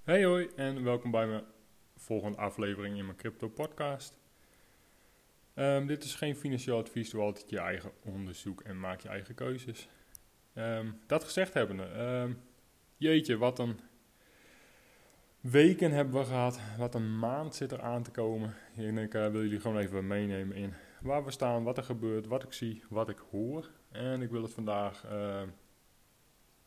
Hey hoi en welkom bij mijn volgende aflevering in mijn crypto podcast. Ehm, dit is geen financieel advies, doe altijd je eigen onderzoek en maak je eigen keuzes. Ehm, dat gezegd hebbende, um, jeetje, wat een weken hebben we gehad, wat een maand zit er aan te komen. En ik uh, wil jullie gewoon even meenemen in waar we staan, wat er gebeurt, wat ik zie, wat ik hoor. En ik wil het vandaag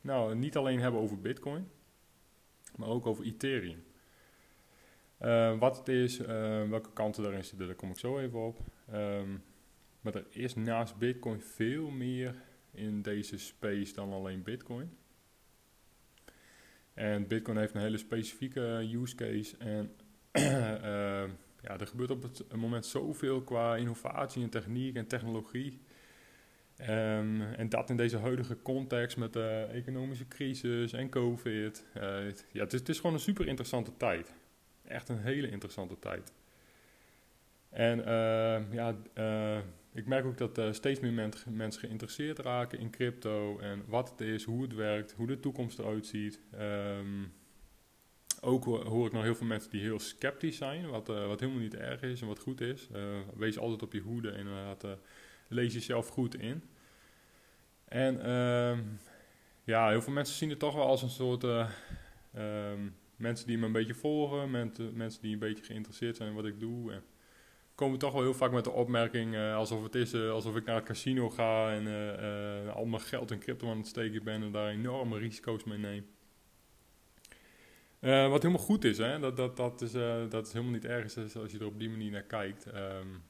nou, niet alleen hebben over Bitcoin, maar ook over Ethereum. Uh, wat het is, uh, welke kanten daarin zitten, daar kom ik zo even op. Um, maar er is naast Bitcoin veel meer in deze space dan alleen Bitcoin. En Bitcoin heeft een hele specifieke use case. En ja, er gebeurt op het moment zoveel qua innovatie en techniek en technologie. Um, en dat in deze huidige context met de economische crisis en COVID. Uh, ja, het is, het is, gewoon een super interessante tijd. Echt een hele interessante tijd. En uh, ja, uh, ik merk ook dat steeds meer mensen geïnteresseerd raken in crypto en wat het is, hoe het werkt, hoe de toekomst eruit ziet. Um, ook hoor ik nog heel veel mensen die heel sceptisch zijn, wat, wat helemaal niet erg is en wat goed is. wees altijd op je hoede en inderdaad lees jezelf goed in. En uh, ja, heel veel mensen zien het toch wel als een soort uh, um, mensen die me een beetje volgen, mensen, die een beetje geïnteresseerd zijn in wat ik doe. En komen toch wel heel vaak met de opmerking uh, alsof het is uh, alsof ik naar het casino ga en al mijn geld in crypto aan het steken ben en daar enorme risico's mee neem. wat helemaal goed is, hè? Dat, dat, dat, is, dat is helemaal niet erg als je er op die manier naar kijkt. Um,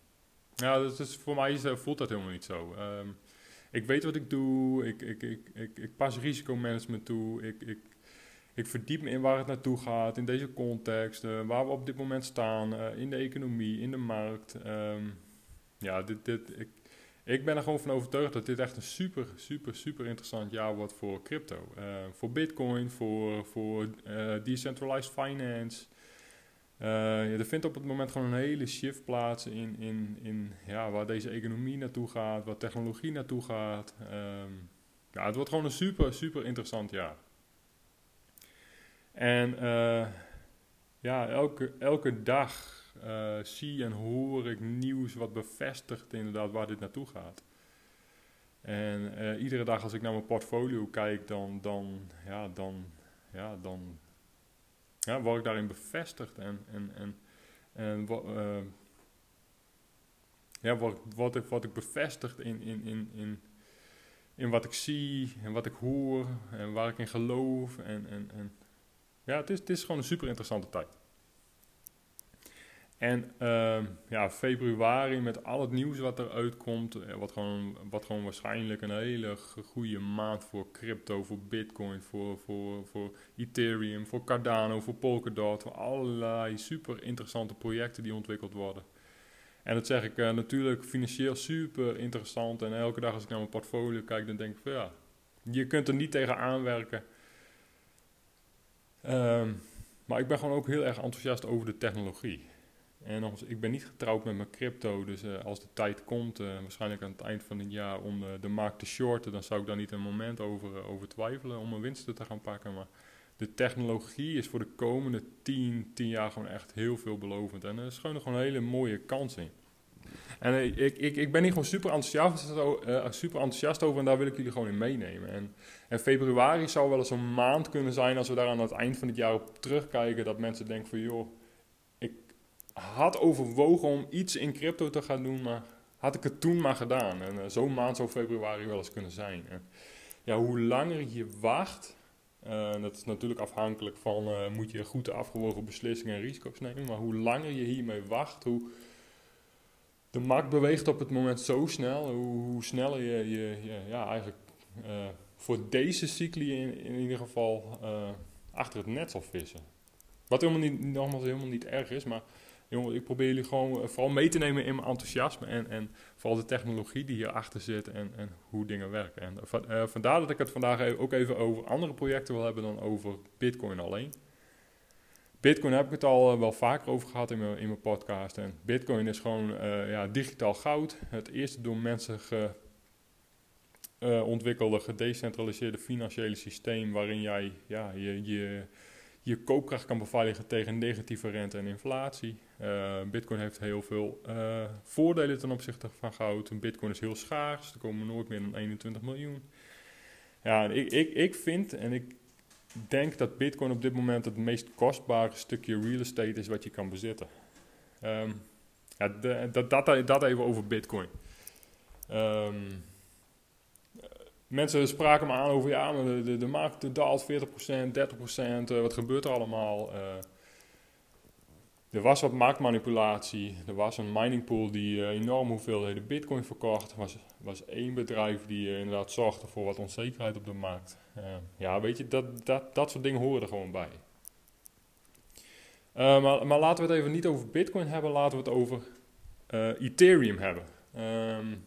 dus, dus voor mij is, voelt dat helemaal niet zo. Um, ik weet wat ik doe, ik, ik, ik, ik, ik pas risicomanagement toe, ik, ik, ik verdiep me in waar het naartoe gaat, in deze context, uh, waar we op dit moment staan, uh, in de economie, in de markt. Um, ja, dit, ik, ben er gewoon van overtuigd dat dit echt een super, super, super interessant jaar wordt voor crypto. Uh, voor Bitcoin, voor, voor decentralized finance. Ja, er vindt op het moment gewoon een hele shift plaats in, in, in ja, waar deze economie naartoe gaat, waar technologie naartoe gaat. Um, ja, het wordt gewoon een super, super interessant jaar. En uh, ja, elke, elke dag uh, zie en hoor ik nieuws wat bevestigt inderdaad waar dit naartoe gaat. En iedere dag als ik naar mijn portfolio kijk, dan, dan, ja, dan, ja, dan ja, word ik daarin bevestigd en, en, en, en uh, ja, word, word, ik, ik bevestigd in, in, in, in, in wat ik zie en wat ik hoor en waar ik in geloof. En, en, en ja, het is, het is gewoon een super interessante tijd. En uh, ja, februari met al het nieuws wat eruit komt, eh, wat gewoon, wat gewoon waarschijnlijk een hele goede maand voor crypto, voor bitcoin, voor, voor, voor Ethereum, voor Cardano, voor Polkadot, voor allerlei super interessante projecten die ontwikkeld worden. En dat zeg ik uh, natuurlijk financieel super interessant en elke dag als ik naar mijn portfolio kijk, dan denk ik van ja, je kunt er niet tegen aanwerken. Um, maar ik ben gewoon ook heel erg enthousiast over de technologie. En als, ik ben niet getrouwd met mijn crypto, dus uh, als de tijd komt, uh, waarschijnlijk aan het eind van het jaar, om de, de markt te shorten, dan zou ik daar niet een moment over, uh, over twijfelen om mijn winsten te gaan pakken. Maar de technologie is voor de komende 10, 10 jaar gewoon echt heel veelbelovend. En er is gewoon, een hele mooie kans in. En ik, ik, ik ben hier gewoon super enthousiast, super enthousiast over en daar wil ik jullie gewoon in meenemen. En, en februari zou wel eens een maand kunnen zijn als we daar aan het eind van het jaar op terugkijken, dat mensen denken van joh had overwogen om iets in crypto te gaan doen, maar had ik het toen maar gedaan. En uh, zo'n maand zou februari wel eens kunnen zijn. Ja, hoe langer je wacht, uh, dat is natuurlijk afhankelijk van, uh, moet je goed afgewogen beslissingen en risico's nemen, maar hoe langer je hiermee wacht, hoe de markt beweegt op het moment zo snel, hoe, sneller je, je, je, ja, eigenlijk voor deze cycli in, in ieder geval achter het net zal vissen. Wat helemaal niet, nogmaals helemaal niet erg is, maar jongen, ik probeer jullie gewoon eh, vooral mee te nemen in mijn enthousiasme en, en vooral de technologie die hierachter zit en, en hoe dingen werken. En uh, vandaar dat ik het vandaag ook even over andere projecten wil hebben dan over Bitcoin alleen. Bitcoin heb ik het al wel vaker over gehad in mijn, in mijn podcast. En Bitcoin is gewoon ja, digitaal goud. Het eerste door mensen ge, ontwikkelde gedecentraliseerde financiële systeem waarin jij ja, je, je je koopkracht kan beveiligen tegen negatieve rente en inflatie. Bitcoin heeft heel veel voordelen ten opzichte van goud. Bitcoin is heel schaars, er komen nooit meer dan 21 miljoen. Ja, ik, ik, ik vind en ik denk dat Bitcoin op dit moment het meest kostbare stukje real estate is wat je kan bezitten. Um, ja, dat, dat, dat even over Bitcoin. Um, mensen spraken me aan over, ja, maar de, de, de markt daalt 40%, 30%, uh, wat gebeurt er allemaal? Uh, er was wat marktmanipulatie, er was een miningpool die uh, enorm hoeveelheden bitcoin verkocht. Er was, was één bedrijf die inderdaad zorgde voor wat onzekerheid op de markt. Ja, weet je, dat, dat, dat soort dingen horen er gewoon bij. maar, maar laten we het even niet over bitcoin hebben, laten we het over Ethereum hebben. Um,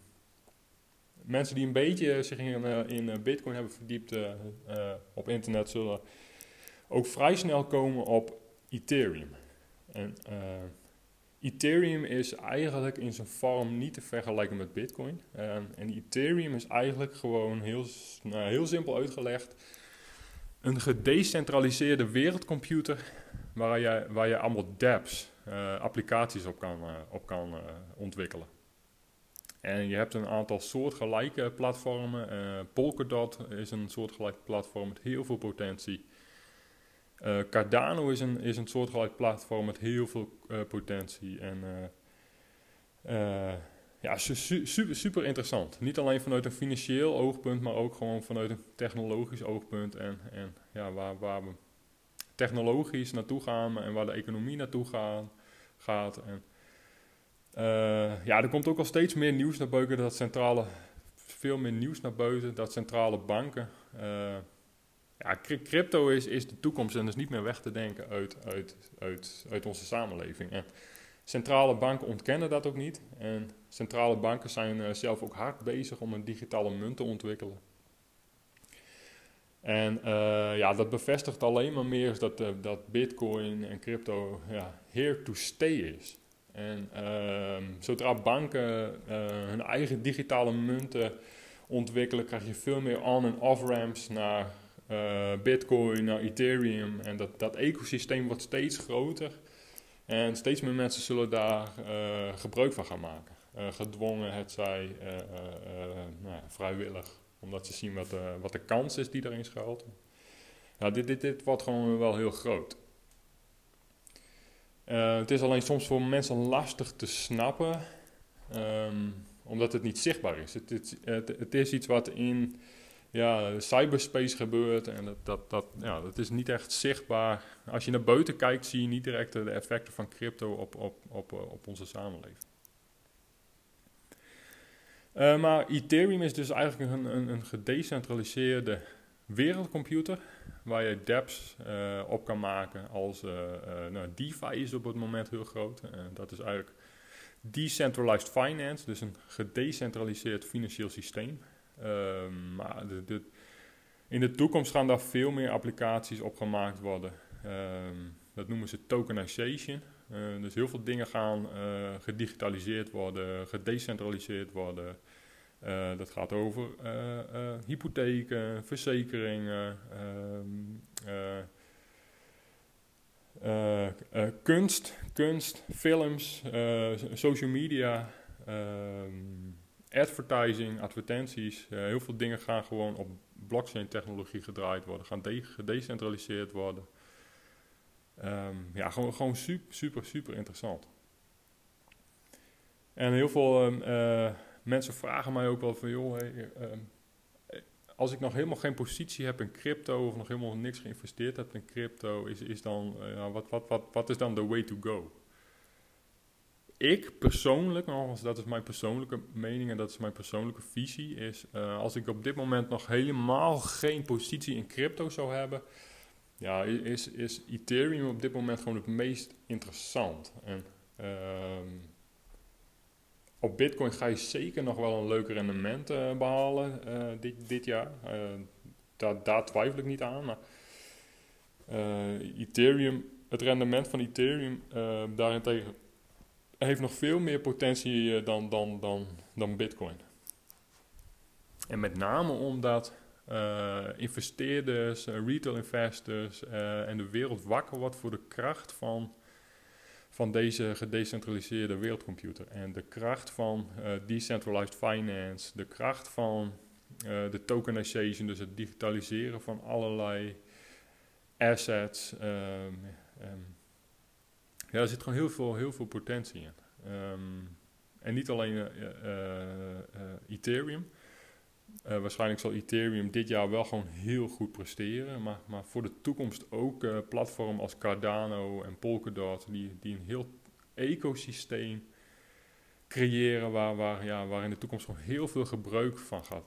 mensen die een beetje zich in, in eh, Bitcoin hebben verdiept uh, op internet zullen ook vrij snel komen op Ethereum. En Ethereum is eigenlijk in zijn vorm niet te vergelijken met Bitcoin. en Ethereum is eigenlijk gewoon heel, nou, heel simpel uitgelegd een gedecentraliseerde wereldcomputer waar je, waar je allemaal dApps, applicaties op kan, op kan ontwikkelen. En je hebt een aantal soortgelijke platformen. Uh, Polkadot is een soortgelijk platform met heel veel potentie. Uh, Cardano is een, is een soortgelijk platform met heel veel uh, potentie. En ja, su super, super interessant. Niet alleen vanuit een financieel oogpunt, maar ook gewoon vanuit een technologisch oogpunt. En, en ja, waar, waar we technologisch naartoe gaan en waar de economie naartoe gaan, gaat. En, ja, er komt ook al steeds meer nieuws naar buiten dat centrale, veel meer nieuws naar buiten, dat centrale banken. Uh, ja, crypto is, is de toekomst en is niet meer weg te denken uit, uit, uit, uit onze samenleving. En centrale banken ontkennen dat ook niet. En centrale banken zijn uh, zelf ook hard bezig om een digitale munt te ontwikkelen. En ja, dat bevestigt alleen maar meer dat, dat bitcoin en crypto ja, here to stay is. En uh, zodra banken uh, hun eigen digitale munten ontwikkelen, krijg je veel meer on- en off-ramps naar uh, Bitcoin, naar Ethereum. En dat, dat ecosysteem wordt steeds groter. En steeds meer mensen zullen daar eh, gebruik van gaan maken. gedwongen, het zij nou ja, vrijwillig, omdat ze zien wat, wat de kans is die erin schuilt. Ja, dit, dit, dit wordt gewoon wel heel groot. Uh, het is alleen soms voor mensen lastig te snappen, um, omdat het niet zichtbaar is. Het, het, het, is iets wat in ja, cyberspace gebeurt en dat, dat, dat, ja, dat is niet echt zichtbaar. Als je naar buiten kijkt, zie je niet direct de effecten van crypto op, op, op, op onze samenleving. Uh, maar Ethereum is dus eigenlijk een, een, een gedecentraliseerde wereldcomputer waar je dApps uh, op kan maken als uh, nou, DeFi is op het moment heel groot. dat is eigenlijk decentralized finance, dus een gedecentraliseerd financieel systeem. Ehm, maar in de toekomst gaan daar veel meer applicaties op gemaakt worden. Um, dat noemen ze tokenization. dus heel veel dingen gaan gedigitaliseerd worden, gedecentraliseerd worden. Uh, dat gaat over uh, uh, hypotheken, verzekeringen, ehm, kunst, kunst, films, social media, um, advertising, advertenties. heel veel dingen gaan gewoon op blockchain-technologie gedraaid worden, gaan gedecentraliseerd worden. Um, ja, gewoon, gewoon super, super, super interessant. En heel veel mensen vragen mij ook wel van, joh, ehm, als ik nog helemaal geen positie heb in crypto of nog helemaal niks geïnvesteerd heb in crypto, is, is dan, uh, wat, wat, wat, wat is dan de way to go? Ik persoonlijk, nogmaals, dat is mijn persoonlijke mening en dat is mijn persoonlijke visie, is uh, als ik op dit moment nog helemaal geen positie in crypto zou hebben, ja, is, is Ethereum op dit moment gewoon het meest interessant. En uh, op Bitcoin ga je zeker nog wel een leuk rendement uh, behalen uh, dit, dit jaar. Uh, daar, daar, twijfel ik niet aan. Maar Ethereum, het rendement van Ethereum daarentegen heeft nog veel meer potentie dan, dan, dan, dan Bitcoin. En met name omdat investeerders, retail investors en de wereld wakker wordt voor de kracht van, van deze gedecentraliseerde wereldcomputer. En de kracht van decentralized finance, de kracht van de tokenization, dus het digitaliseren van allerlei assets. Um, ja, er zit gewoon heel veel, heel veel potentie in. Ehm, en niet alleen uh, Ethereum. Waarschijnlijk zal Ethereum dit jaar wel gewoon heel goed presteren. Maar, maar voor de toekomst ook platformen als Cardano en Polkadot, die, die een heel ecosysteem creëren waar, waar, ja, waar in de toekomst gewoon heel veel gebruik van, gaat,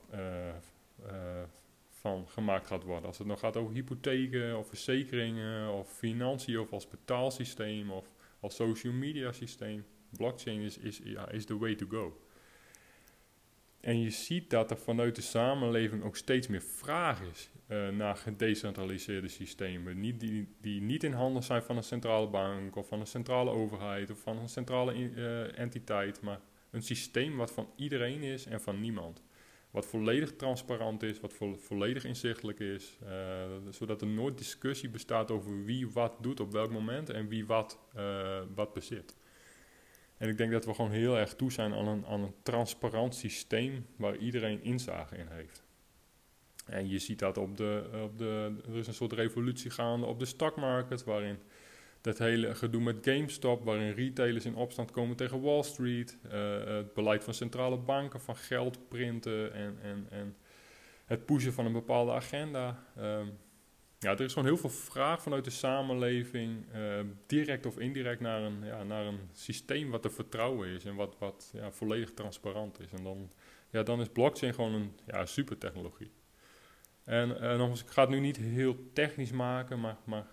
van gemaakt gaat worden. Als het nog gaat over hypotheken of verzekeringen of financiën of als betaalsysteem of als social media systeem. Blockchain is, is, ja, is the way to go. En je ziet dat er vanuit de samenleving ook steeds meer vraag is uh, naar gedecentraliseerde systemen. Niet, die, die niet in handen zijn van een centrale bank of van een centrale overheid of van een centrale uh, entiteit, maar een systeem wat van iedereen is en van niemand. Wat volledig transparant is, wat vo volledig inzichtelijk is. Uh, zodat er nooit discussie bestaat over wie wat doet op welk moment en wie wat, wat bezit. En ik denk dat we gewoon heel erg toe zijn aan een, aan een transparant systeem waar iedereen inzage in heeft. En je ziet dat op de, op de. Er is een soort revolutie gaande op de stockmarket, waarin dat hele gedoe met GameStop, waarin retailers in opstand komen tegen Wall Street. Uh, het beleid van centrale banken, van geld printen en, en, en het pushen van een bepaalde agenda. Um, ja, er is gewoon heel veel vraag vanuit de samenleving, uh, direct of indirect, naar een, ja, naar een systeem wat te vertrouwen is en wat, wat ja, volledig transparant is. En dan, ja, dan is blockchain gewoon een ja, super technologie. En uh, nogmaals, ik ga het nu niet heel technisch maken, maar, maar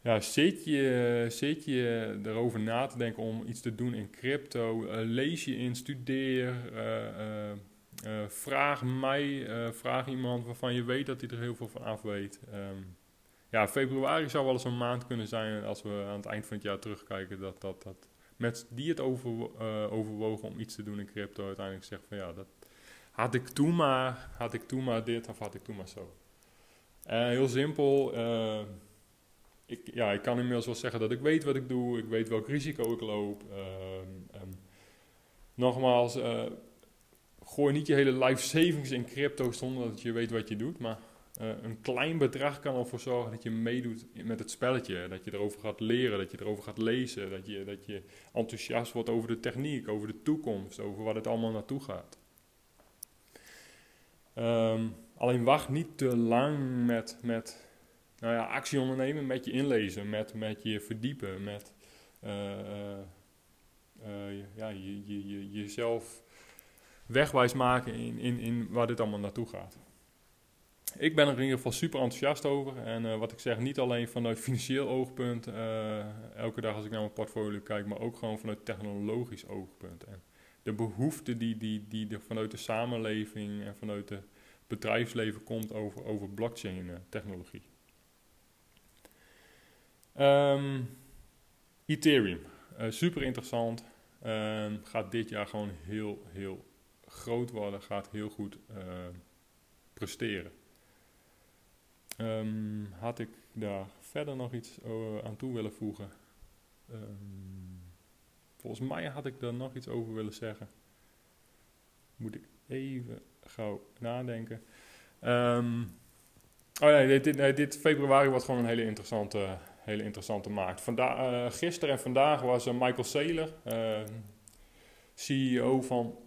ja, zit, je, zit je erover na te denken om iets te doen in crypto? Uh, lees je in, studeer, uh, uh, vraag mij, vraag iemand waarvan je weet dat hij er heel veel van af weet. Um, ja, februari zou wel eens een maand kunnen zijn als we aan het eind van het jaar terugkijken. Dat, dat, dat mensen die het over, overwogen om iets te doen in crypto uiteindelijk zeggen van ja, dat had ik toen maar, had ik toen maar dit of had ik toen maar zo. heel simpel ik, ja, ik kan inmiddels wel zeggen dat ik weet wat ik doe, ik weet welk risico ik loop. Um, nogmaals, gooi niet je hele life savings in crypto zonder dat je weet wat je doet, maar uh, een klein bedrag kan ervoor zorgen dat je meedoet met het spelletje. Dat je erover gaat leren, dat je erover gaat lezen, dat je, dat je enthousiast wordt over de techniek, over de toekomst, over wat het allemaal naartoe gaat. Um, alleen wacht niet te lang met, met nou ja, actie ondernemen met je inlezen, met, met je verdiepen, met uh, uh, ja, je, je, je, jezelf wegwijs maken in, in, in waar dit allemaal naartoe gaat. Ik ben er in ieder geval super enthousiast over. En uh, wat ik zeg, niet alleen vanuit financieel oogpunt, elke dag als ik naar mijn portfolio kijk, maar ook gewoon vanuit technologisch oogpunt. En de behoefte die, die, die er vanuit de samenleving en vanuit het bedrijfsleven komt over, over blockchain technologie. Um, Ethereum, super interessant. Gaat dit jaar gewoon heel, heel groot worden. Gaat heel goed uh, presteren. Um, had ik daar verder nog iets aan toe willen voegen? volgens mij had ik daar nog iets over willen zeggen. Moet ik even gauw nadenken. oh ja, dit, dit, februari wordt gewoon een hele interessante hele interessante markt. Vanda uh, gisteren en vandaag was Michael Saylor, eh, CEO van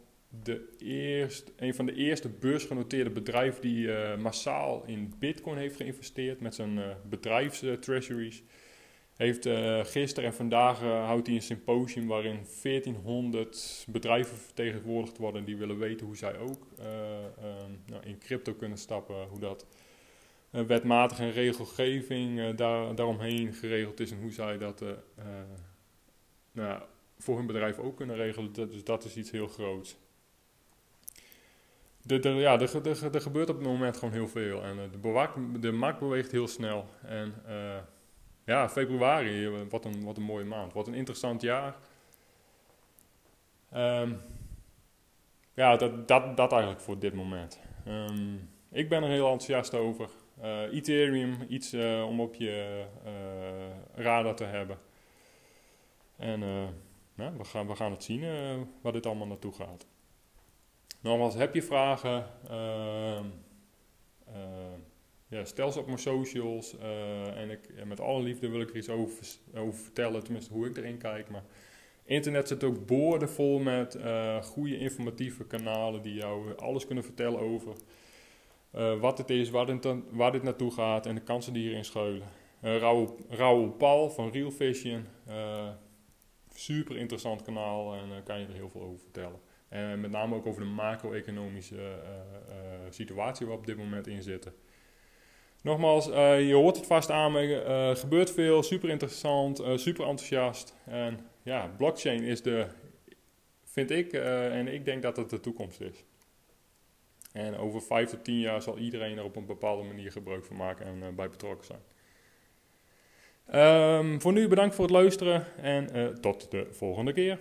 de eerst, een van de eerste beursgenoteerde bedrijven die massaal in Bitcoin heeft geïnvesteerd met zijn bedrijfstreasuries. Heeft gisteren en vandaag houdt hij een symposium waarin 1400 bedrijven vertegenwoordigd worden die willen weten hoe zij ook nou, in crypto kunnen stappen, hoe dat uh, wetmatig en regelgeving uh, daar, daaromheen geregeld is en hoe zij dat uh, nou, voor hun bedrijf ook kunnen regelen. Dus dat is iets heel groots. De, ja, er, gebeurt op het moment gewoon heel veel en de, bewaak, de markt beweegt heel snel. En ja, februari, wat een, wat een mooie maand, wat een interessant jaar. Um, ja, dat, dat, dat eigenlijk voor dit moment. Um, ik ben er heel enthousiast over. Ethereum, iets om op je radar te hebben. En we, gaan, we gaan het zien waar dit allemaal naartoe gaat. Nogmaals, heb je vragen? Ehm, ja, stel ze op mijn socials. en, ik, met alle liefde wil ik er iets over, over vertellen, tenminste hoe ik erin kijk. Maar Internet zit ook boordevol met uh, goede informatieve kanalen die jou alles kunnen vertellen over uh, wat het is, waar dit, naartoe gaat en de kansen die hierin schuilen. Uh, Raoul, Paul van Real Vision, super interessant kanaal en kan je er heel veel over vertellen. Met name ook over de macro-economische situatie waar we op dit moment in zitten. Nogmaals, je hoort het vast aan me, gebeurt veel, super interessant, super enthousiast. En ja, blockchain is de, vind ik, en ik denk dat het de toekomst is. En over vijf tot tien jaar zal iedereen er op een bepaalde manier gebruik van maken en bij betrokken zijn. Um, voor nu bedankt voor het luisteren en tot de volgende keer.